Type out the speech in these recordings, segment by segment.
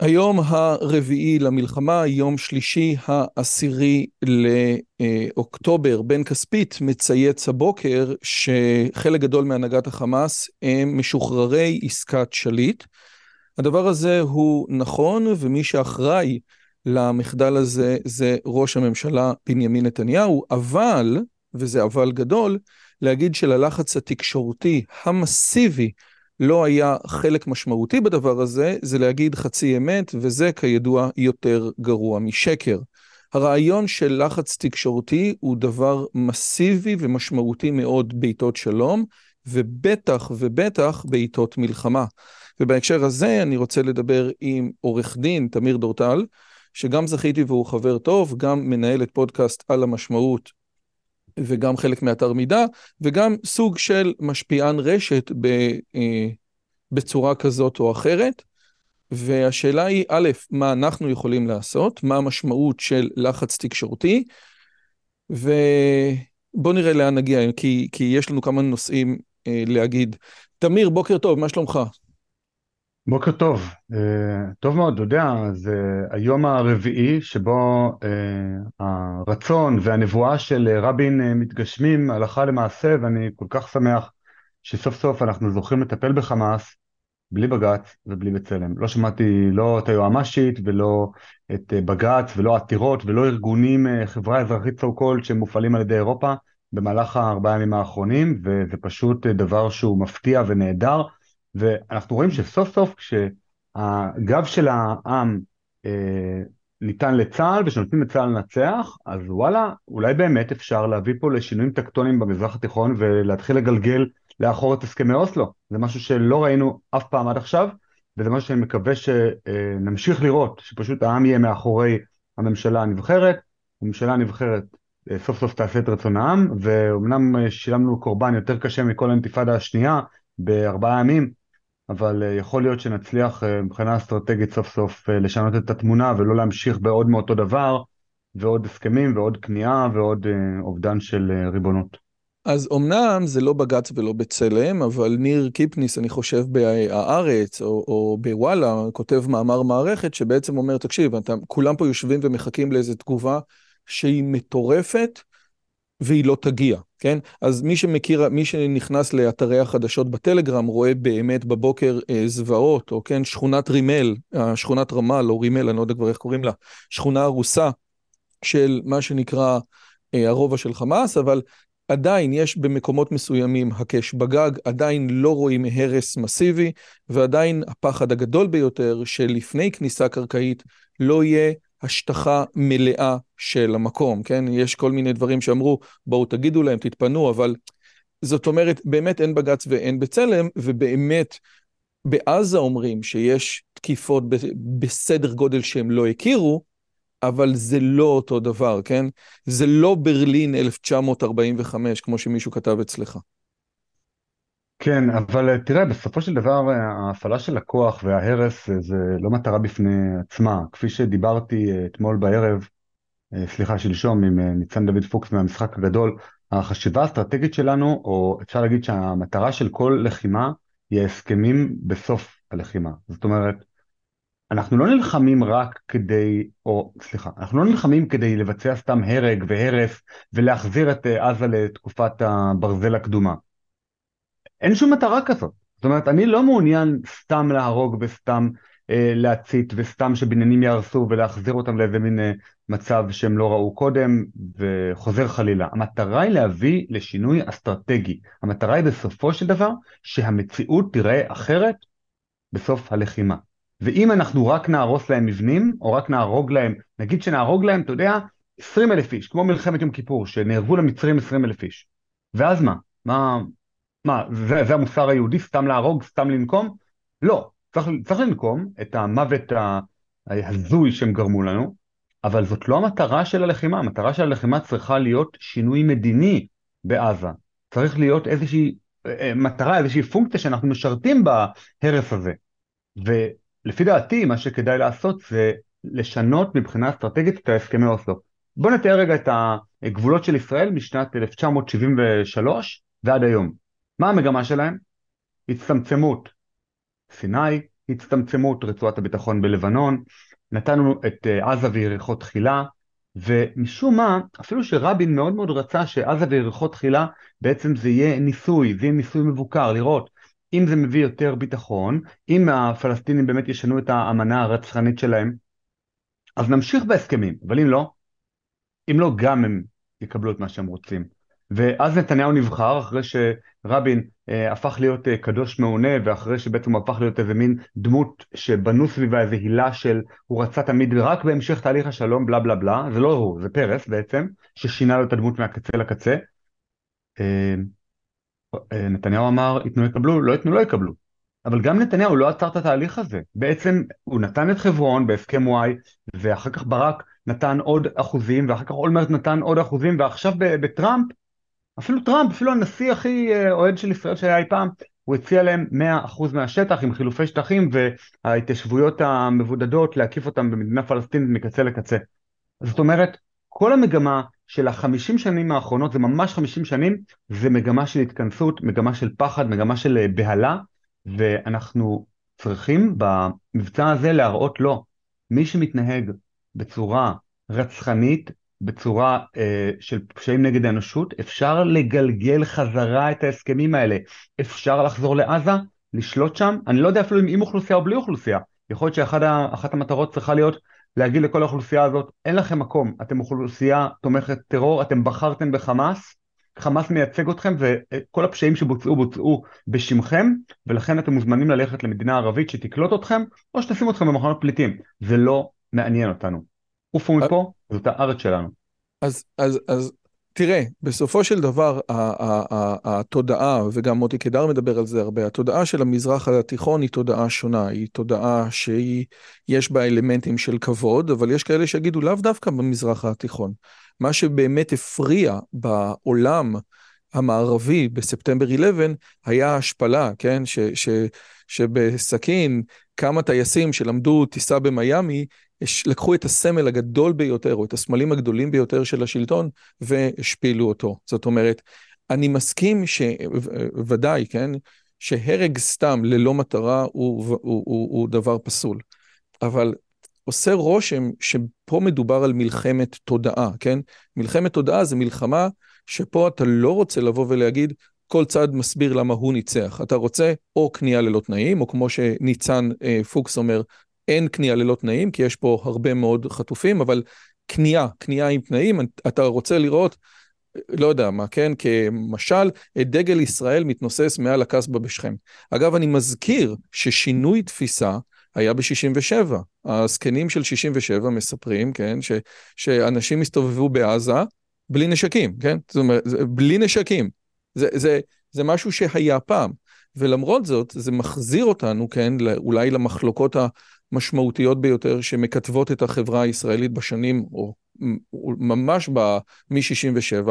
היום הרביעי למלחמה, יום שלישי העשירי לאוקטובר, בן כספית מצייץ הבוקר שחלק גדול מהנהגת החמאס הם משוחררי עסקת שליט. הדבר הזה הוא נכון, ומי שאחראי למחדל הזה זה ראש הממשלה בנימין נתניהו, אבל, וזה אבל גדול, להגיד שללחץ התקשורתי המסיבי לא היה חלק משמעותי בדבר הזה, זה להגיד חצי אמת, וזה כידוע יותר גרוע משקר. הרעיון של לחץ תקשורתי הוא דבר מסיבי ומשמעותי מאוד בעיתות שלום, ובטח ובטח בעיתות מלחמה. ובהקשר הזה אני רוצה לדבר עם עורך דין תמיר דורטל, שגם זכיתי והוא חבר טוב, גם מנהל את פודקאסט על המשמעות וגם חלק מאתר מידע, וגם סוג של משפיען רשת ב, אה, בצורה כזאת או אחרת. והשאלה היא, א', מה אנחנו יכולים לעשות, מה המשמעות של לחץ תקשורתי, ובוא נראה לאן נגיע, כי, כי יש לנו כמה נושאים אה, להגיד. תמיר, בוקר טוב, מה שלומך? בוקר טוב, uh, טוב מאוד, אתה יודע, זה היום הרביעי שבו uh, הרצון והנבואה של רבין uh, מתגשמים הלכה למעשה ואני כל כך שמח שסוף סוף אנחנו זוכים לטפל בחמאס בלי בג"ץ ובלי בצלם. לא שמעתי לא את היועמ"שית ולא את בג"ץ ולא עתירות ולא ארגונים, חברה אזרחית so called שמופעלים על ידי אירופה במהלך הארבעה ימים האחרונים וזה פשוט דבר שהוא מפתיע ונהדר. ואנחנו רואים שסוף סוף כשהגב של העם אה, ניתן לצה"ל ושנותנים לצה"ל לנצח, אז וואלה, אולי באמת אפשר להביא פה לשינויים טקטוניים במזרח התיכון ולהתחיל לגלגל לאחור את הסכמי אוסלו. זה משהו שלא ראינו אף פעם עד עכשיו, וזה משהו שאני מקווה שנמשיך לראות, שפשוט העם יהיה מאחורי הממשלה הנבחרת, הממשלה הנבחרת אה, סוף סוף תעשה את רצון העם, ואומנם שילמנו קורבן יותר קשה מכל האינתיפאדה השנייה בארבעה ימים, אבל אה, יכול להיות שנצליח אה, מבחינה אסטרטגית סוף סוף אה, לשנות את התמונה ולא להמשיך בעוד מאותו דבר ועוד הסכמים ועוד כניעה ועוד אובדן של ריבונות. אז אמנם זה לא בג"ץ ולא בצלם, אבל ניר קיפניס, אני חושב בהארץ או, או בוואלה, כותב מאמר מערכת שבעצם אומר, תקשיב, אתה, כולם פה יושבים ומחכים לאיזו תגובה שהיא מטורפת והיא לא תגיע. כן? אז מי שמכיר, מי שנכנס לאתרי החדשות בטלגרם רואה באמת בבוקר אה, זוועות, או כן, שכונת רימל, אה, שכונת רמל או רימל, אני לא יודע כבר איך קוראים לה, שכונה הרוסה של מה שנקרא אה, הרובע של חמאס, אבל עדיין יש במקומות מסוימים הקש בגג, עדיין לא רואים הרס מסיבי, ועדיין הפחד הגדול ביותר שלפני כניסה קרקעית לא יהיה השטחה מלאה של המקום, כן? יש כל מיני דברים שאמרו, בואו תגידו להם, תתפנו, אבל זאת אומרת, באמת אין בג"ץ ואין בצלם, ובאמת בעזה אומרים שיש תקיפות בסדר גודל שהם לא הכירו, אבל זה לא אותו דבר, כן? זה לא ברלין 1945, כמו שמישהו כתב אצלך. כן, אבל אה, תראה, בסופו של דבר אה, ההפעלה של הכוח וההרס אה, זה לא מטרה בפני עצמה. כפי שדיברתי אתמול בערב, סליחה, שלשום, עם ניצן דוד פוקס מהמשחק הגדול, החשיבה האסטרטגית שלנו, או אפשר להגיד שהמטרה של כל לחימה, היא ההסכמים בסוף הלחימה. זאת אומרת, אנחנו לא נלחמים רק כדי, או סליחה, אנחנו לא נלחמים כדי לבצע סתם הרג והרס ולהחזיר את עזה לתקופת הברזל הקדומה. אין שום מטרה כזאת. זאת אומרת, אני לא מעוניין סתם להרוג וסתם אה, להצית וסתם שבניינים יהרסו ולהחזיר אותם לאיזה מין אה, מצב שהם לא ראו קודם וחוזר חלילה. המטרה היא להביא לשינוי אסטרטגי. המטרה היא בסופו של דבר שהמציאות תיראה אחרת בסוף הלחימה. ואם אנחנו רק נהרוס להם מבנים, או רק נהרוג להם, נגיד שנהרוג להם, אתה יודע, 20 אלף איש, כמו מלחמת יום כיפור, שנהרגו למצרים 20 אלף איש. ואז מה? מה, מה זה, זה המוסר היהודי, סתם להרוג, סתם לנקום? לא, צריך, צריך לנקום את המוות ההזוי שהם גרמו לנו, אבל זאת לא המטרה של הלחימה, המטרה של הלחימה צריכה להיות שינוי מדיני בעזה. צריך להיות איזושהי אה, מטרה, איזושהי פונקציה שאנחנו משרתים בהרס הזה. ולפי דעתי, מה שכדאי לעשות זה לשנות מבחינה אסטרטגית את ההסכמי אוסלו. בואו נתאר רגע את הגבולות של ישראל משנת 1973 ועד היום. מה המגמה שלהם? הצטמצמות סיני, הצטמצמות רצועת הביטחון בלבנון, נתנו את אה, עזה ויריחו תחילה, ומשום מה, אפילו שרבין מאוד מאוד רצה שעזה ויריחו תחילה, בעצם זה יהיה ניסוי, זה יהיה ניסוי מבוקר, לראות אם זה מביא יותר ביטחון, אם הפלסטינים באמת ישנו את האמנה הרצחנית שלהם, אז נמשיך בהסכמים, אבל אם לא, אם לא גם הם יקבלו את מה שהם רוצים. ואז נתניהו נבחר אחרי שרבין אה, הפך להיות אה, קדוש מעונה ואחרי שבעצם הוא הפך להיות איזה מין דמות שבנו סביבה איזה הילה של הוא רצה תמיד רק בהמשך תהליך השלום בלה בלה בלה, זה לא הוא, זה פרס בעצם, ששינה לו את הדמות מהקצה לקצה. אה, אה, נתניהו אמר ייתנו יקבלו, לא ייתנו לא יקבלו. אבל גם נתניהו לא עצר את התהליך הזה, בעצם הוא נתן את חברון בהסכם וואי ואחר כך ברק נתן עוד אחוזים ואחר כך אולמרט נתן עוד אחוזים ועכשיו בטראמפ אפילו טראמפ, אפילו הנשיא הכי אה, אוהד של ישראל שהיה אי פעם, הוא הציע להם 100% מהשטח עם חילופי שטחים וההתיישבויות המבודדות להקיף אותם במדינה פלסטינית מקצה לקצה. זאת אומרת, כל המגמה של החמישים שנים האחרונות, זה ממש חמישים שנים, זה מגמה של התכנסות, מגמה של פחד, מגמה של אה, בהלה, ואנחנו צריכים במבצע הזה להראות לו, מי שמתנהג בצורה רצחנית בצורה אה, של פשעים נגד האנושות, אפשר לגלגל חזרה את ההסכמים האלה. אפשר לחזור לעזה, לשלוט שם, אני לא יודע אפילו אם עם אוכלוסייה או בלי אוכלוסייה. יכול להיות שאחת המטרות צריכה להיות להגיד לכל האוכלוסייה הזאת, אין לכם מקום, אתם אוכלוסייה תומכת טרור, אתם בחרתם בחמאס, חמאס מייצג אתכם וכל הפשעים שבוצעו בוצעו בשמכם ולכן אתם מוזמנים ללכת למדינה ערבית שתקלוט אתכם או שתשים אתכם במחנות פליטים, זה לא מעניין אותנו. עופו מפה, זאת הארץ שלנו. אז, אז, אז תראה, בסופו של דבר התודעה, וגם מוטי קידר מדבר על זה הרבה, התודעה של המזרח התיכון היא תודעה שונה, היא תודעה שיש בה אלמנטים של כבוד, אבל יש כאלה שיגידו לאו דווקא במזרח התיכון. מה שבאמת הפריע בעולם המערבי בספטמבר 11 היה השפלה, כן? ש, ש, שבסכין כמה טייסים שלמדו טיסה במיאמי לקחו את הסמל הגדול ביותר, או את הסמלים הגדולים ביותר של השלטון, והשפילו אותו. זאת אומרת, אני מסכים שוודאי, כן, שהרג סתם ללא מטרה הוא, הוא, הוא, הוא דבר פסול. אבל עושה רושם שפה מדובר על מלחמת תודעה, כן? מלחמת תודעה זה מלחמה שפה אתה לא רוצה לבוא ולהגיד, כל צד מסביר למה הוא ניצח. אתה רוצה או כניעה ללא תנאים, או כמו שניצן אה, פוקס אומר, אין כניעה ללא תנאים, כי יש פה הרבה מאוד חטופים, אבל כניעה, כניעה עם תנאים, אתה רוצה לראות, לא יודע מה, כן, כמשל, את דגל ישראל מתנוסס מעל הקסבה בשכם. אגב, אני מזכיר ששינוי תפיסה היה ב-67. הזקנים של 67 מספרים, כן, ש, שאנשים הסתובבו בעזה בלי נשקים, כן? זאת אומרת, בלי נשקים. זה, זה, זה משהו שהיה פעם. ולמרות זאת, זה מחזיר אותנו, כן, אולי למחלוקות המשמעותיות ביותר שמכתבות את החברה הישראלית בשנים, או ממש מ-67,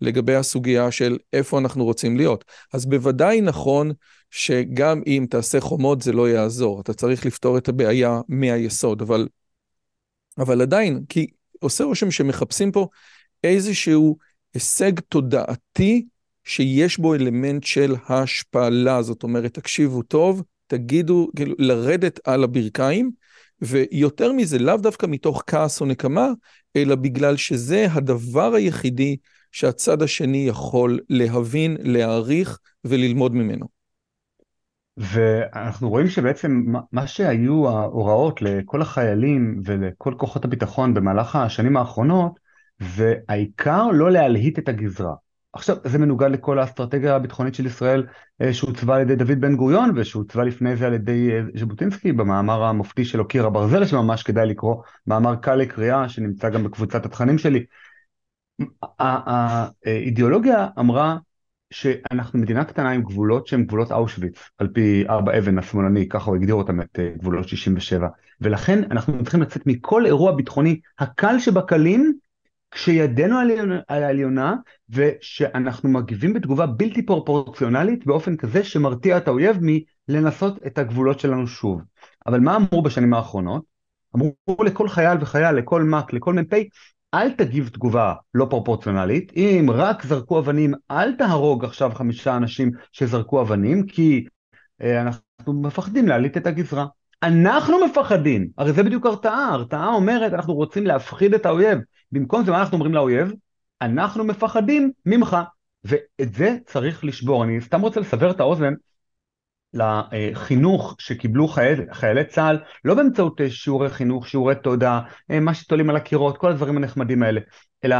לגבי הסוגיה של איפה אנחנו רוצים להיות. אז בוודאי נכון שגם אם תעשה חומות זה לא יעזור, אתה צריך לפתור את הבעיה מהיסוד, אבל, אבל עדיין, כי עושה רושם שמחפשים פה איזשהו הישג תודעתי שיש בו אלמנט של השפלה, זאת אומרת, תקשיבו טוב, תגידו, כאילו, לרדת על הברכיים, ויותר מזה, לאו דווקא מתוך כעס או נקמה, אלא בגלל שזה הדבר היחידי שהצד השני יכול להבין, להעריך וללמוד ממנו. ואנחנו רואים שבעצם מה שהיו ההוראות לכל החיילים ולכל כוחות הביטחון במהלך השנים האחרונות, והעיקר לא להלהיט את הגזרה. עכשיו, זה מנוגד לכל האסטרטגיה הביטחונית של ישראל שהוצבה על ידי דוד בן גוריון ושהוצבה לפני זה על ידי ז'בוטינסקי במאמר המופתי שלו קיר הברזל שממש כדאי לקרוא, מאמר קל לקריאה שנמצא גם בקבוצת התכנים שלי. האידיאולוגיה אמרה שאנחנו מדינה קטנה עם גבולות שהם גבולות אושוויץ, על פי ארבע אבן השמאלני, ככה הוא הגדיר אותם את אה, גבולות 67, ולכן אנחנו צריכים לצאת מכל אירוע ביטחוני הקל שבקלים, כשידנו על העליונה, ושאנחנו מגיבים בתגובה בלתי פרופורציונלית באופן כזה שמרתיע את האויב מלנסות את הגבולות שלנו שוב. אבל מה אמרו בשנים האחרונות? אמרו לכל חייל וחייל, לכל מ"ק, לכל מ"פ, אל תגיב תגובה לא פרופורציונלית, אם רק זרקו אבנים, אל תהרוג עכשיו חמישה אנשים שזרקו אבנים, כי אה, אנחנו מפחדים להעליט את הגזרה. אנחנו מפחדים, הרי זה בדיוק הרתעה, הרתעה אומרת אנחנו רוצים להפחיד את האויב. במקום זה מה אנחנו אומרים לאויב? אנחנו מפחדים ממך. ואת זה צריך לשבור. אני סתם רוצה לסבר את האוזן לחינוך שקיבלו חייל, חיילי צה"ל, לא באמצעות אה, שיעורי חינוך, שיעורי תודעה, אה, מה שתולים על הקירות, כל הדברים הנחמדים האלה, אלא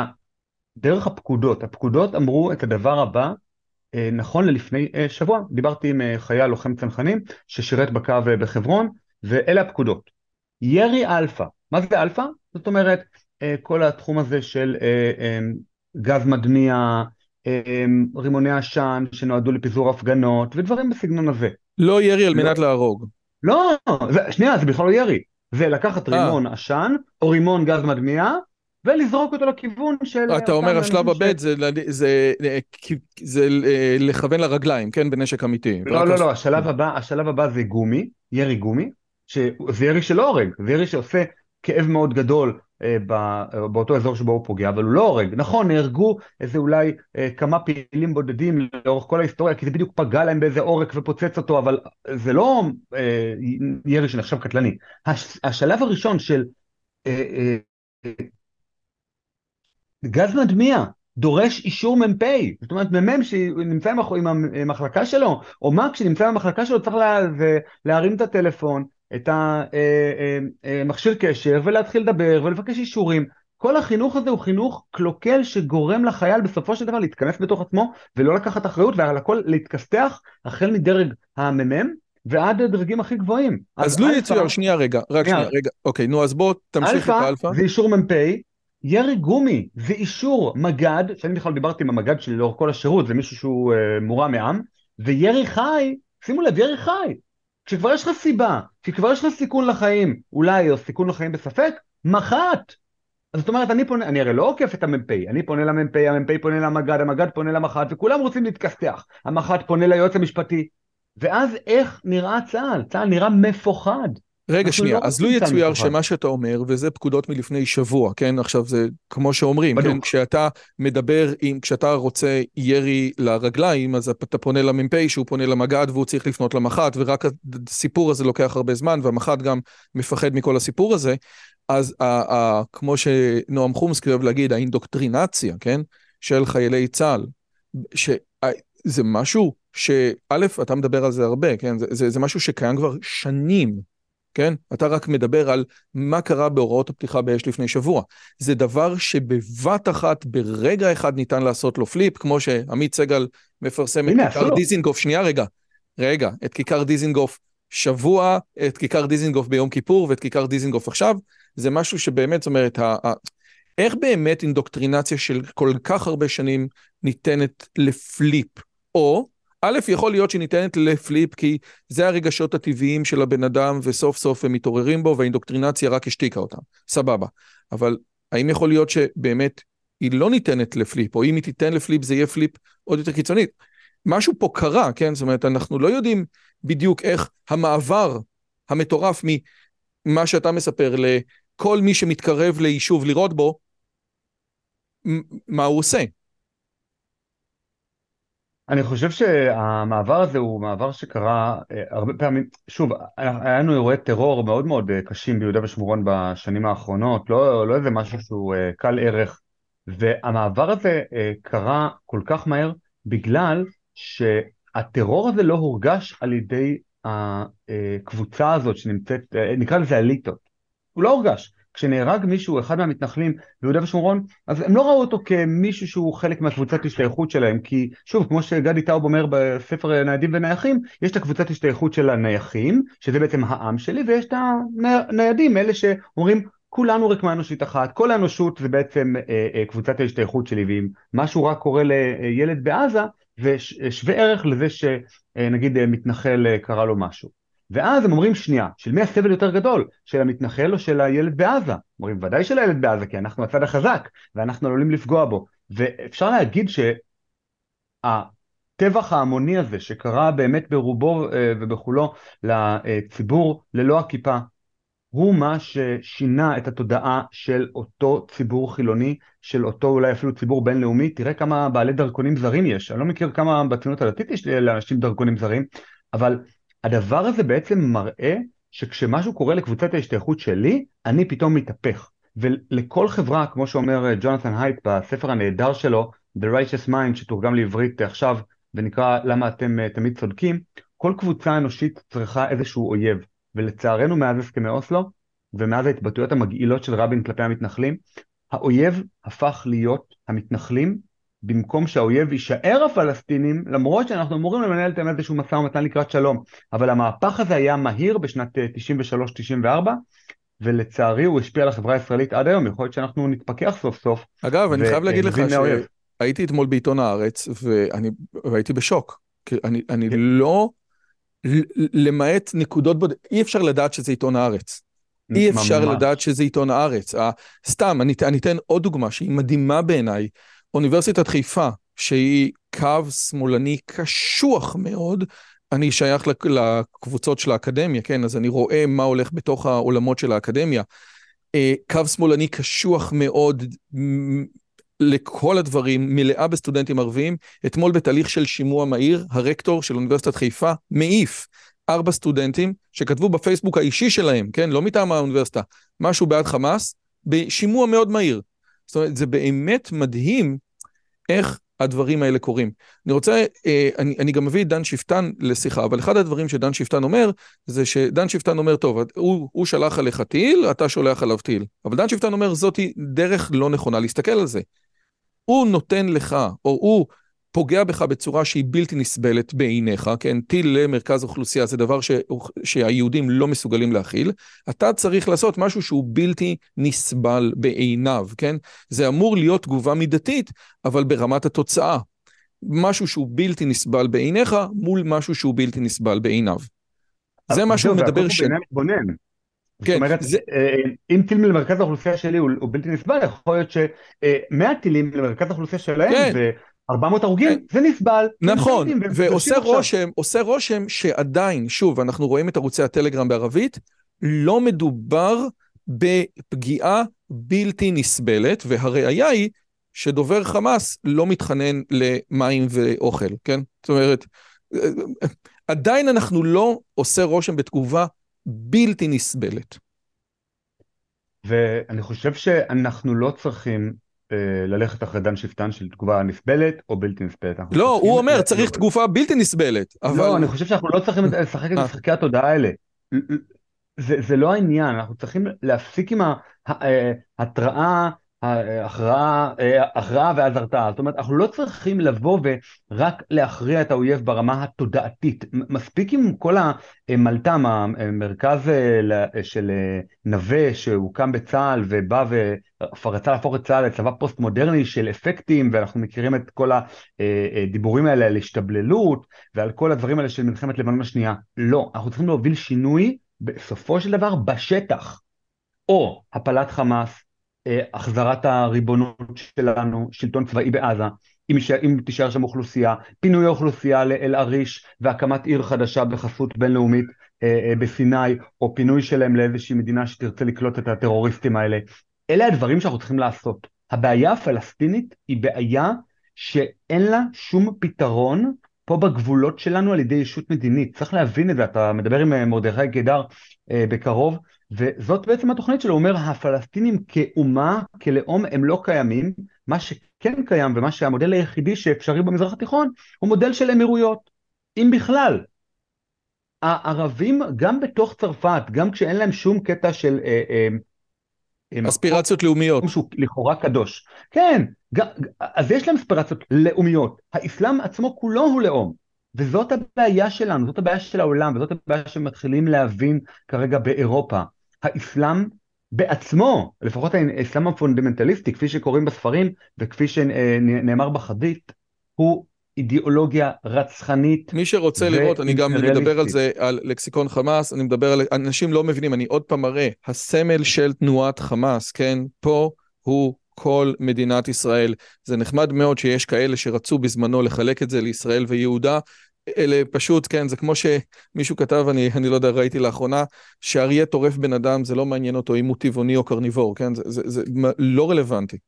דרך הפקודות. הפקודות אמרו את הדבר הבא, אה, נכון ללפני שבוע, דיברתי עם חייל לוחם צנחנים ששירת בקו בחברון, ואלה הפקודות. ירי אלפא, מה זה אלפא? זאת אומרת, כל התחום הזה של גז מדמיע, רימוני עשן שנועדו לפיזור הפגנות ודברים בסגנון הזה. לא ירי על לא. מנת להרוג. לא, זה, שנייה, זה בכלל לא ירי. זה לקחת אה. רימון עשן, או רימון גז מדמיע, ולזרוק אותו לכיוון של... אתה אומר השלב הבא ש... זה, זה, זה, זה לכוון לרגליים, כן? בנשק אמיתי. לא, לא, לא, השלב הבא, השלב הבא זה גומי, ירי גומי, שזה ירי שלא הורג, זה ירי שעושה כאב מאוד גדול אה, באותו אזור שבו הוא פוגע, אבל הוא לא הורג. נכון, נהרגו איזה אולי אה, כמה פעילים בודדים לאורך כל ההיסטוריה, כי זה בדיוק פגע להם באיזה עורק ופוצץ אותו, אבל זה לא אה, ירי שנחשב קטלני. השלב הראשון של גז מדמיע, דורש אישור מ"פ, זאת אומרת מ"מ שנמצא עם המחלקה שלו, או מ"ק שנמצא במחלקה שלו צריך לה, להרים את הטלפון, את המכשיר אה, אה, אה, קשר ולהתחיל לדבר ולבקש אישורים. כל החינוך הזה הוא חינוך קלוקל שגורם לחייל בסופו של דבר להתכנס בתוך עצמו ולא לקחת אחריות ועל הכל להתכסתח החל מדרג המ"מ ועד הדרגים הכי גבוהים. אז לו יצויר, שנייה רגע, רק שנייה, רגע, אוקיי, נו אז בוא תמשיך את האלפא. זה אישור מ"פ, ירי גומי זה אישור מג"ד, שאני בכלל דיברתי עם המג"ד שלי לאורך כל השירות, זה מישהו שהוא אה, מורם מעם, וירי חי, שימו לב, ירי חי, כשכבר יש לך סיבה, כשכבר יש לך סיכון לחיים, אולי, או סיכון לחיים בספק, מח"ט. אז זאת אומרת, אני פונה, אני הרי לא עוקף את המ"פ, אני פונה למ"פ, המ"פ פונה למג"ד, המג"ד פונה למח"ט, וכולם רוצים להתכסתח. המח"ט פונה ליועץ המשפטי, ואז איך נראה צה"ל? צה"ל נראה מפוחד. רגע שנייה, לא אז לו יצויר שמה שאתה אומר, וזה פקודות מלפני שבוע, כן? עכשיו זה כמו שאומרים, כן? כשאתה מדבר עם, כשאתה רוצה ירי לרגליים, אז אתה פונה למ"פ שהוא פונה למג"ד והוא צריך לפנות למח"ט, ורק הסיפור הזה לוקח הרבה זמן, והמח"ט גם מפחד מכל הסיפור הזה, אז ה- ה- כמו שנועם חומסקי אוהב להגיד, האינדוקטרינציה, כן? של חיילי צה"ל, שזה משהו שא', אתה מדבר על זה הרבה, כן? זה, זה, זה משהו שקיים כבר שנים. כן? אתה רק מדבר על מה קרה בהוראות הפתיחה באש לפני שבוע. זה דבר שבבת אחת, ברגע אחד ניתן לעשות לו flip, כמו שעמית סגל מפרסם את כיכר דיזינגוף, שנייה רגע, רגע, את כיכר דיזינגוף שבוע, את כיכר דיזינגוף ביום כיפור ואת כיכר דיזינגוף עכשיו, זה משהו שבאמת, זאת אומרת, ה- ה- איך באמת אינדוקטרינציה של כל כך הרבה שנים ניתנת ל flip? או א', יכול להיות שהיא ניתנת ל flip, כי זה הרגשות הטבעיים של הבן אדם, וסוף סוף הם מתעוררים בו, והאינדוקטרינציה רק השתיקה אותם. סבבה. אבל האם יכול להיות שבאמת היא לא ניתנת לפליפ, או אם היא תיתן לפליפ זה יהיה פליפ עוד יותר קיצוני? משהו פה קרה, כן? זאת אומרת, אנחנו לא יודעים בדיוק איך המעבר המטורף ממה שאתה מספר לכל מי שמתקרב ליישוב לראות בו, מה הוא עושה. אני חושב שהמעבר הזה הוא מעבר שקרה אה, הרבה פעמים, שוב, היה לנו אירועי טרור מאוד מאוד אה, קשים ביהודה ושומרון בשנים האחרונות, לא, לא איזה משהו שהוא אה, קל ערך, והמעבר הזה קרה כל כך מהר בגלל שהטרור הזה לא הורגש על ידי הקבוצה הזאת שנמצאת, נקרא לזה אליטות, הוא לא הורגש, כשנהרג מישהו, אחד מהמתנחלים ביהודה ושומרון, אז הם לא ראו אותו כמישהו שהוא חלק מהקבוצת השתייכות שלהם, כי שוב, כמו שגדי טאוב אומר בספר ניידים ונייחים, יש את הקבוצת השתייכות של הנייחים, שזה בעצם העם שלי, ויש את הניידים, אלה שאומרים, כולנו רקמה אנושית אחת, כל האנושות זה בעצם אה, אה, קבוצת ההשתייכות שלי, ואם משהו רק קורה לילד בעזה, זה שווה ערך לזה שנגיד אה, מתנחל אה, קרה לו משהו. ואז הם אומרים שנייה, של מי הסבל יותר גדול? של המתנחל או של הילד בעזה? אומרים ודאי של הילד בעזה, כי אנחנו הצד החזק, ואנחנו עלולים לפגוע בו. ואפשר להגיד שהטבח ההמוני הזה שקרה באמת ברובו אה, ובכולו לציבור ללא הכיפה, הוא מה ששינה את התודעה של אותו ציבור חילוני, של אותו אולי אפילו ציבור בינלאומי. תראה כמה בעלי דרכונים זרים יש. אני לא מכיר כמה בציונות הדתית יש לאנשים דרכונים זרים, אבל הדבר הזה בעצם מראה שכשמשהו קורה לקבוצת ההשתייכות שלי, אני פתאום מתהפך. ולכל חברה, כמו שאומר אה, ג'ונתן הייט בספר הנהדר שלו, The Righteous Mind, שתורגם לעברית עכשיו ונקרא למה אתם אה, תמיד צודקים, כל קבוצה אנושית צריכה איזשהו אויב. ולצערנו מאז הסכמי אוסלו, ומאז ההתבטאויות המגעילות של רבין כלפי המתנחלים, האויב הפך להיות המתנחלים במקום שהאויב יישאר הפלסטינים, למרות שאנחנו אמורים לנהל איתם איזשהו משא ומתן לקראת שלום. אבל המהפך הזה היה מהיר בשנת 93-94, אה, ולצערי הוא השפיע על החברה הישראלית עד היום, יכול להיות שאנחנו נתפכח סוף סוף. אגב, אני חייב להגיד לך שהייתי אתמול בעיתון הארץ, ואני והייתי בשוק. אני, אני כן. לא, למעט נקודות בודדות, אי אפשר לדעת שזה עיתון הארץ. אי אפשר ממש. לדעת שזה עיתון הארץ. סתם, אני, אני אתן עוד דוגמה שהיא מדהימה בעיניי. אוניברסיטת חיפה, שהיא קו שמאלני קשוח מאוד, אני שייך לקבוצות של האקדמיה, כן? אז אני רואה מה הולך בתוך העולמות של האקדמיה. אה, קו שמאלני קשוח מאוד לכל הדברים, מלאה בסטודנטים ערביים. אתמול בתהליך של שימוע מהיר, הרקטור של אוניברסיטת חיפה מעיף ארבע סטודנטים שכתבו בפייסבוק האישי שלהם, כן? לא מטעם האוניברסיטה, משהו בעד חמאס, בשימוע מאוד מהיר. זאת אומרת, זה באמת מדהים איך הדברים האלה קורים. אני רוצה, אה, אני, אני גם מביא את דן שפטן לשיחה, אבל אחד הדברים שדן שפטן אומר, זה שדן שפטן אומר, טוב, הוא, הוא שלח עליך טיל, אתה שולח עליו טיל. אבל דן שפטן אומר, זאתי דרך לא נכונה להסתכל על זה. הוא נותן לך, או הוא פוגע בך בצורה שהיא בלתי נסבלת בעיניך, כן? טיל למרכז אוכלוסייה זה דבר ש... שהיהודים לא מסוגלים להכיל, אתה צריך לעשות משהו שהוא בלתי נסבל בעיניו, כן? זה אמור להיות תגובה מידתית, אבל ברמת התוצאה. משהו שהוא בלתי נסבל בעיניך מול משהו שהוא בלתי נסבל בעיניו. זה מה שהוא מדבר ש... כן, זאת אומרת, זה... אה, אם טיל למרכז האוכלוסייה שלי הוא, הוא בלתי נסבל, יכול להיות שמאה טילים למרכז האוכלוסייה שלהם, כן. ו-400 הרוגים, כן. זה נסבל. נכון, ועושה רושם, עושה רושם שעדיין, שוב, אנחנו רואים את ערוצי הטלגרם בערבית, לא מדובר בפגיעה בלתי נסבלת, והראיה היא שדובר חמאס לא מתחנן למים ואוכל, כן? זאת אומרת, אה, אה, עדיין אנחנו לא עושה רושם בתגובה בלתי נסבלת. ואני חושב שאנחנו לא צריכים אה, ללכת אחרי דן שפטן של תגובה נסבלת או בלתי נסבלת. לא, הוא אומר צריך תגובה בלתי נסבלת. אבל... לא, אני חושב שאנחנו לא צריכים לשחק את אה. משחקי התודעה האלה. זה, זה לא העניין, אנחנו צריכים להפסיק עם ההתראה הכרעה, ואז הרתעה. זאת אומרת, אנחנו לא צריכים לבוא ורק להכריע את האויב ברמה התודעתית. מספיק עם כל המלת"ם, המרכז של נווה שהוקם בצה"ל ובא ורצה להפוך את צה"ל לצבא פוסט מודרני של אפקטים, ואנחנו מכירים את כל הדיבורים האלה על השתבללות ועל כל הדברים האלה של מלחמת לבנון השנייה. לא, אנחנו צריכים להוביל שינוי בסופו של דבר בשטח. או הפלת חמאס, החזרת הריבונות שלנו, שלטון צבאי בעזה, אם, ש... אם תישאר שם אוכלוסייה, פינוי האוכלוסייה לאל עריש והקמת עיר חדשה בחסות בינלאומית אה, אה, בסיני, או פינוי שלהם לאיזושהי מדינה שתרצה לקלוט את הטרוריסטים האלה. אלה הדברים שאנחנו צריכים לעשות. הבעיה הפלסטינית היא בעיה שאין לה שום פתרון פה בגבולות שלנו על ידי ישות מדינית. צריך להבין את זה, אתה מדבר עם מרדכי קידר אה, בקרוב, וזאת בעצם התוכנית שלו, הוא אומר הפלסטינים כאומה, כלאום הם לא קיימים, מה שכן קיים ומה שהמודל היחידי שאפשרי במזרח התיכון הוא מודל של אמירויות, אם בכלל. הערבים גם בתוך צרפת, גם כשאין להם שום קטע של אה, אה, אספירציות לאומיות. שהוא לכאורה קדוש. כן, אז יש להם אספירציות לאומיות. האסלאם עצמו כולו הוא לאום. וזאת הבעיה שלנו, זאת הבעיה של העולם, וזאת הבעיה שמתחילים להבין כרגע באירופה. האסלאם בעצמו, לפחות האסלאם הפונדמנטליסטי, כפי שקוראים בספרים וכפי שנאמר בחזית, הוא אידיאולוגיה רצחנית. מי שרוצה לראות, אני גם מדבר על זה, על לקסיקון חמאס, אני מדבר על, אנשים לא מבינים, אני עוד פעם מראה, הסמל של תנועת חמאס, כן, פה הוא כל מדינת ישראל. זה נחמד מאוד שיש כאלה שרצו בזמנו לחלק את זה לישראל ויהודה, אלה פשוט, כן, זה כמו שמישהו כתב, אני, אני לא יודע, ראיתי לאחרונה, שאריה טורף בן אדם, זה לא מעניין אותו אם הוא טבעוני או קרניבור, כן? זה, זה, זה לא רלוונטי.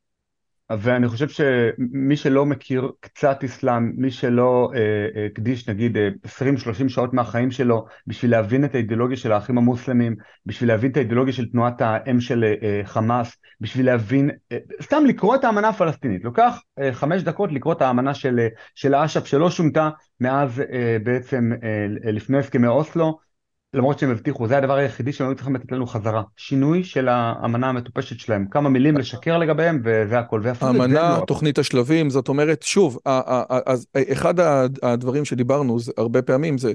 ואני חושב שמי שלא מכיר קצת אסלאם, מי שלא אה, הקדיש אה, נגיד 20-30 אה, שעות מהחיים שלו בשביל להבין את האידיאולוגיה של האחים המוסלמים, בשביל להבין את האידיאולוגיה של תנועת האם של חמאס, בשביל להבין, סתם לקרוא את האמנה הפלסטינית, לוקח חמש דקות לקרוא את האמנה של, של אש"ף שלא שונתה מאז בעצם לפני הסכמי אוסלו, למרות שהם הבטיחו, זה הדבר היחידי שהם היו צריכים לתת לנו חזרה. שינוי של האמנה המטופשת שלהם, כמה מילים לשקר לגביהם וזה הכל. האמנה, תוכנית השלבים, זאת אומרת, שוב, אז אחד הדברים שדיברנו הרבה פעמים זה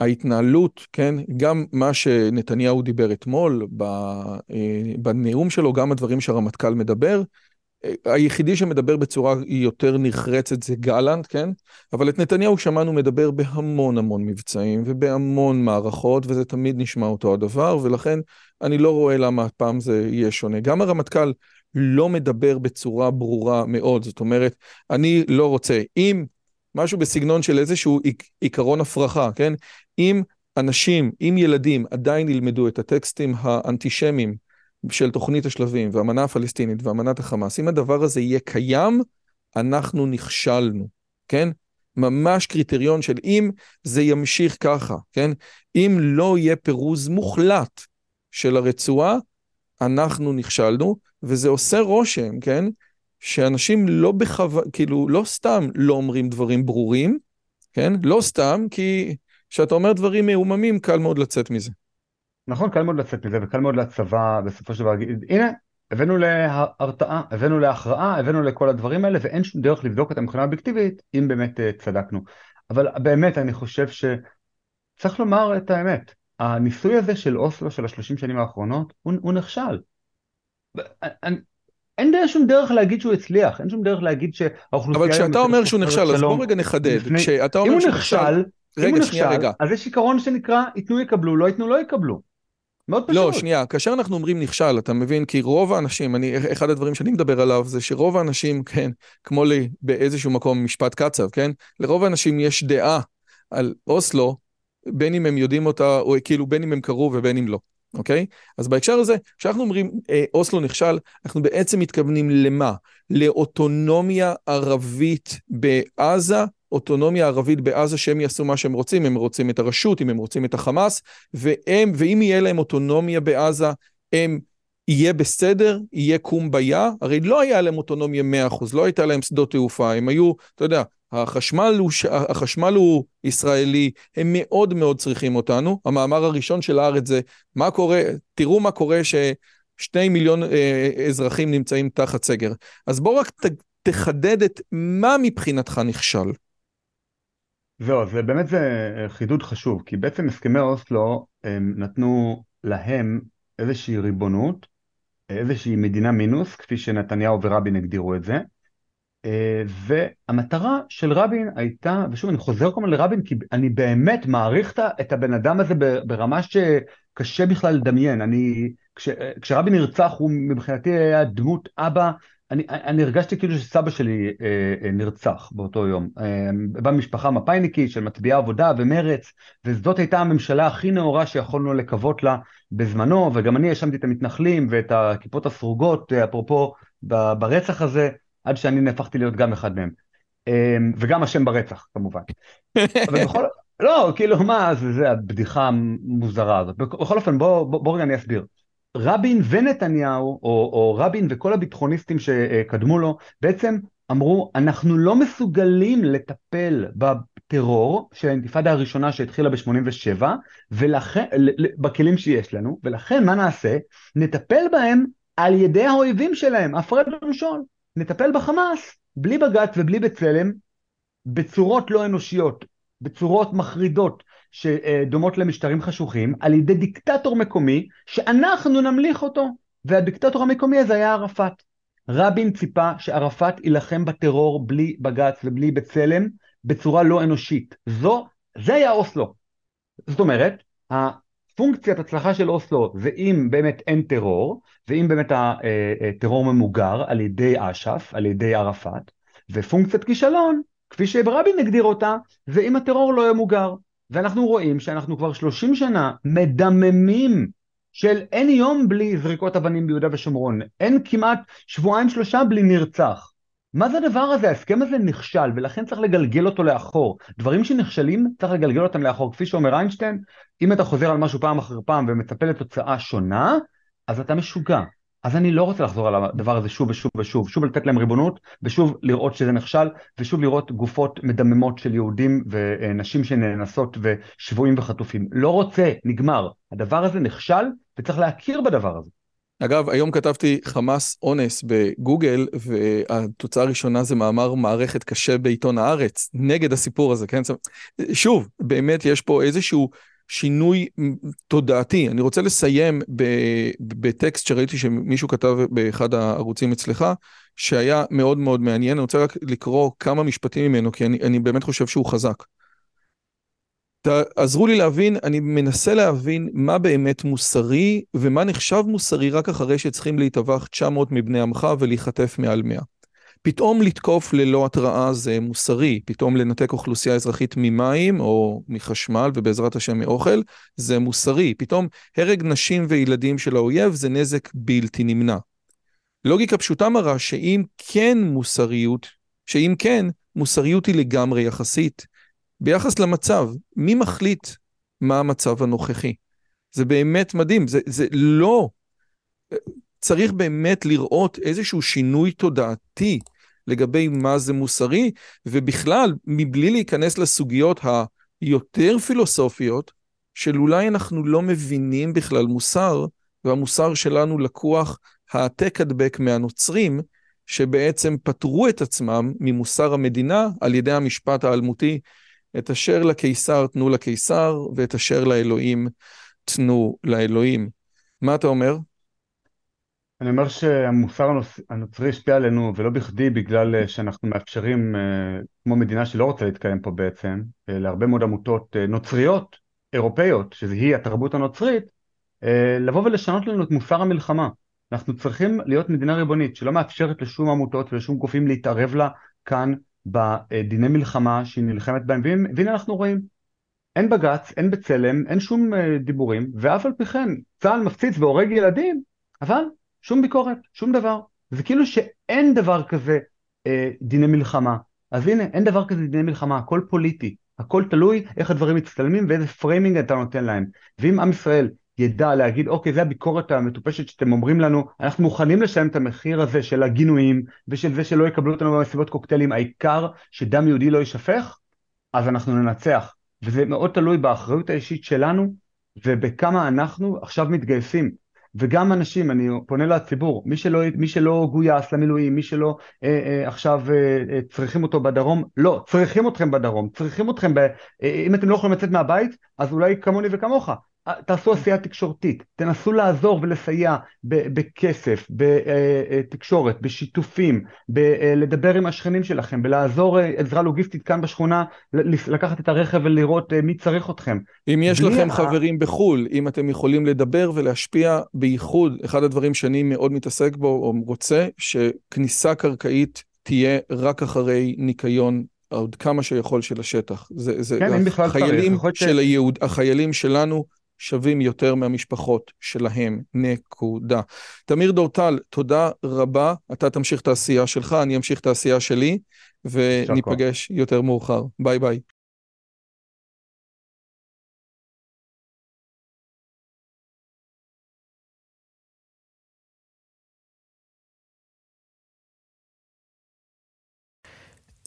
ההתנהלות, כן, גם מה שנתניהו דיבר אתמול אה, בנאום שלו, גם הדברים שהרמטכ"ל מדבר, היחידי שמדבר בצורה יותר נחרצת זה גלנט, כן? אבל את נתניהו שמענו מדבר בהמון המון מבצעים ובהמון מערכות, וזה תמיד נשמע אותו הדבר, ולכן אני לא רואה למה הפעם זה יהיה שונה. גם הרמטכ"ל לא מדבר בצורה ברורה מאוד, זאת אומרת, אני לא רוצה, אם משהו בסגנון של איזשהו עיקרון הפרחה, כן? אם אנשים, אם ילדים עדיין ילמדו את הטקסטים האנטישמיים, של תוכנית השלבים והמנה הפלסטינית ואמנת החמאס, אם הדבר הזה יהיה קיים, אנחנו נכשלנו, כן? ממש קריטריון של אם זה ימשיך ככה, כן? אם לא יהיה פירוז מוחלט של הרצועה, אנחנו נכשלנו, וזה עושה רושם, כן? שאנשים לא בכוונה, כאילו, לא סתם לא אומרים דברים ברורים, כן? לא סתם, כי כשאתה אומר דברים מעוממים, קל מאוד לצאת מזה. נכון, קל מאוד לצאת מזה, וקל מאוד לצבא בסופו של דבר להגיד, הנה, הבאנו להרתעה, הבאנו להכרעה, הבאנו לכל הדברים האלה, ואין שום דרך לבדוק אותם מבחינה אובייקטיבית, אם באמת uh, צדקנו. אבל באמת, אני חושב שצריך לומר את האמת. הניסוי הזה של אוסלו של השלושים שנים האחרונות, הוא, הוא נכשל. אני, אין דרך שום דרך להגיד שהוא הצליח, אין שום דרך להגיד שהאוכלוסייה... אבל כשאתה אומר שהוא נכשל, אז בוא רגע נחדד. לפני... כשאתה אומר שהוא נכשל... רגע, שנייה, רגע. אז יש עיקרון שנקרא, ייתנו יקבלו, לא ייתנו לא יקבלו. מאוד פשוט. לא, שנייה, כאשר אנחנו אומרים נכשל, אתה מבין? כי רוב האנשים, אני, אחד הדברים שאני מדבר עליו זה שרוב האנשים, כן, כמו לי באיזשהו מקום משפט קצב, כן? לרוב האנשים יש דעה על אוסלו, בין אם הם יודעים אותה, או כאילו בין אם הם קראו ובין אם לא, אוקיי? אז בהקשר הזה, כשאנחנו אומרים אה, אוסלו נכשל, אנחנו בעצם מתכוונים למה? לאוטונומיה ערבית בעזה אוטונומיה ערבית בעזה שהם יעשו מה שהם רוצים, הם רוצים את הרשות, אם הם רוצים את החמאס, והם, ואם יהיה להם אוטונומיה בעזה, הם יהיה בסדר, יהיה קום ביה, הרי לא היה להם אוטונומיה 100%, לא הייתה להם שדות תעופה, הם היו, אתה יודע, החשמל הוא, החשמל הוא ישראלי, הם מאוד מאוד צריכים אותנו. המאמר הראשון של הארץ זה, מה קורה, תראו מה קורה ששני מיליון אה, אזרחים נמצאים תחת סגר. אז בוא רק ת, תחדד את מה מבחינתך נכשל. זהו, זה באמת זה אה, חידוד חשוב, כי בעצם הסכמי אוסלו הם נתנו להם איזושהי ריבונות, איזושהי מדינה מינוס, כפי שנתניהו ורבין הגדירו את זה, אה, והמטרה של רבין הייתה, ושוב אני חוזר כל הזמן לרבין, כי אני באמת מעריך את הבן אדם הזה ברמה שקשה בכלל לדמיין, אני, כש, כשרבין נרצח הוא מבחינתי היה דמות אבא אני, אני הרגשתי כאילו שסבא שלי אה, אה, נרצח באותו יום. אה, בא ממשפחה מפאיניקית של מצביעי עבודה ומרץ, וזאת הייתה הממשלה הכי נאורה שיכולנו לקוות לה בזמנו, וגם אני האשמתי את המתנחלים ואת הכיפות הסרוגות, אה, אפרופו ברצח הזה, עד שאני נהפכתי להיות גם אחד מהם. אה, וגם אשם ברצח, כמובן. אבל בכל... לא, כאילו, מה, זה, זה הבדיחה המוזרה הזאת. בכל אופן, בוא, בוא, בוא רגע אני אסביר. רבין ונתניהו, או, או רבין וכל הביטחוניסטים שקדמו לו, בעצם אמרו, אנחנו לא מסוגלים לטפל בטרור של האינתיפאדה הראשונה שהתחילה ב-87, ולכן, בכלים שיש לנו, ולכן מה נעשה? נטפל בהם על ידי האויבים שלהם, הפרד ומשול. נטפל בחמאס, בלי בג"ץ ובלי בצלם, בצורות לא אנושיות, בצורות מחרידות, שדומות למשטרים חשוכים, על ידי דיקטטור מקומי, שאנחנו נמליך אותו. והדיקטטור המקומי הזה היה ערפאת. רבין ציפה שערפאת יילחם בטרור בלי בג"ץ ובלי בצלם בצורה לא אנושית. זו, זה היה אוסלו. זאת אומרת, הפונקציית הצלחה של אוסלו זה אם באמת אין טרור, ואם באמת הטרור ממוגר על ידי אש"ף, על ידי ערפאת, ופונקציית כישלון, כפי שרבין הגדיר אותה, זה אם הטרור לא ימוגר. ואנחנו רואים שאנחנו כבר 30 שנה מדממים של אין יום בלי זריקות אבנים ביהודה ושומרון, אין כמעט שבועיים שלושה בלי נרצח. מה זה הדבר הזה? ההסכם הזה נכשל ולכן צריך לגלגל אותו לאחור. דברים שנכשלים צריך לגלגל אותם לאחור. כפי שאומר איינשטיין, אם אתה חוזר על משהו פעם אחר פעם ומצפה לתוצאה שונה, אז אתה משוגע. אז אני לא רוצה לחזור על הדבר הזה שוב ושוב ושוב, שוב לתת להם ריבונות, ושוב לראות שזה נכשל, ושוב לראות גופות מדממות של יהודים ונשים שנאנסות ושבויים וחטופים. לא רוצה, נגמר. הדבר הזה נכשל, וצריך להכיר בדבר הזה. אגב, היום כתבתי חמאס אונס בגוגל, והתוצאה הראשונה זה מאמר מערכת קשה בעיתון הארץ, נגד הסיפור הזה, כן? שוב, באמת יש פה איזשהו שינוי תודעתי. אני רוצה לסיים בטקסט שראיתי שמישהו כתב באחד הערוצים אצלך, שהיה מאוד מאוד מעניין. אני רוצה רק לקרוא כמה משפטים ממנו, כי אני, אני באמת חושב שהוא חזק. תעזרו לי להבין, אני מנסה להבין מה באמת מוסרי ומה נחשב מוסרי רק אחרי שצריכים להיטבח 900 מבני עמך ולהיחטף מעל 100. פתאום לתקוף ללא התראה זה מוסרי, פתאום לנתק אוכלוסייה אזרחית ממים או מחשמל ובעזרת השם מאוכל זה מוסרי, פתאום הרג נשים וילדים של האויב זה נזק בלתי נמנע. לוגיקה פשוטה מראה שאם כן מוסריות, שאם כן, מוסריות היא לגמרי יחסית. ביחס למצב, מי מחליט מה המצב הנוכחי? זה באמת מדהים, זה, זה לא... צריך באמת לראות איזשהו שינוי תודעתי לגבי מה זה מוסרי, ובכלל, מבלי להיכנס לסוגיות היותר פילוסופיות, של אולי אנחנו לא מבינים בכלל מוסר, והמוסר שלנו לקוח העתק הדבק מהנוצרים, שבעצם פטרו את עצמם ממוסר המדינה על ידי המשפט האלמותי, את אשר לקיסר תנו לקיסר, ואת אשר לאלוהים תנו לאלוהים. מה אתה אומר? אני אומר שהמוסר הנוצרי השפיע עלינו ולא בכדי בגלל אה, שאנחנו מאפשרים אה, כמו מדינה שלא רוצה להתקיים פה בעצם אה, להרבה מאוד עמותות נוצריות אירופאיות שהיא התרבות הנוצרית לבוא ולשנות לנו את מוסר המלחמה. אנחנו צריכים להיות מדינה ריבונית שלא מאפשרת לשום עמותות ולשום גופים להתערב לה כאן בדיני מלחמה שהיא נלחמת בהם. והנה אנחנו רואים. אין בג"ץ, אין בצלם, אין שום דיבורים ואף על פי כן צה"ל מפציץ והורג ילדים אבל שום ביקורת, שום דבר. זה כאילו שאין דבר כזה אה, דיני מלחמה. אז הנה, אין דבר כזה דיני מלחמה, הכל פוליטי. הכל תלוי איך הדברים מצטלמים ואיזה framing אתה נותן להם. ואם עם ישראל ידע להגיד, אוקיי, זה הביקורת המטופשת שאתם אומרים לנו, אנחנו מוכנים לשלם את המחיר הזה של הגינויים ושל זה שלא יקבלו אותנו במסיבות קוקטיילים, העיקר שדם יהודי לא יישפך, אז אנחנו ננצח. וזה מאוד תלוי באחריות האישית שלנו ובכמה אנחנו עכשיו מתגייסים. וגם אנשים, אני פונה לציבור, מי שלא, מי שלא גויס למילואים, מי שלא אה, אה, עכשיו אה, אה, צריכים אותו בדרום, לא, צריכים אתכם בדרום, צריכים אתכם, ב, אה, אם אתם לא יכולים לצאת מהבית, אז אולי כמוני וכמוך, תעשו עשייה תקשורתית, תנסו לעזור ולסייע בכסף, בתקשורת, בשיתופים, בלדבר עם השכנים שלכם, בלעזור עזרה לוגיסטית כאן בשכונה, לקחת את הרכב ולראות מי צריך אתכם. אם יש לכם ה... חברים בחו"ל, אם אתם יכולים לדבר ולהשפיע בייחוד, אחד הדברים שאני מאוד מתעסק בו או רוצה, שכניסה קרקעית תהיה רק אחרי ניקיון עוד כמה שיכול של השטח. זה, זה כן, החיילים של היהוד, החיילים שלנו שווים יותר מהמשפחות שלהם, נקודה. תמיר דורטל, תודה רבה. אתה תמשיך את העשייה שלך, אני אמשיך את העשייה שלי, וניפגש יותר מאוחר. ביי ביי.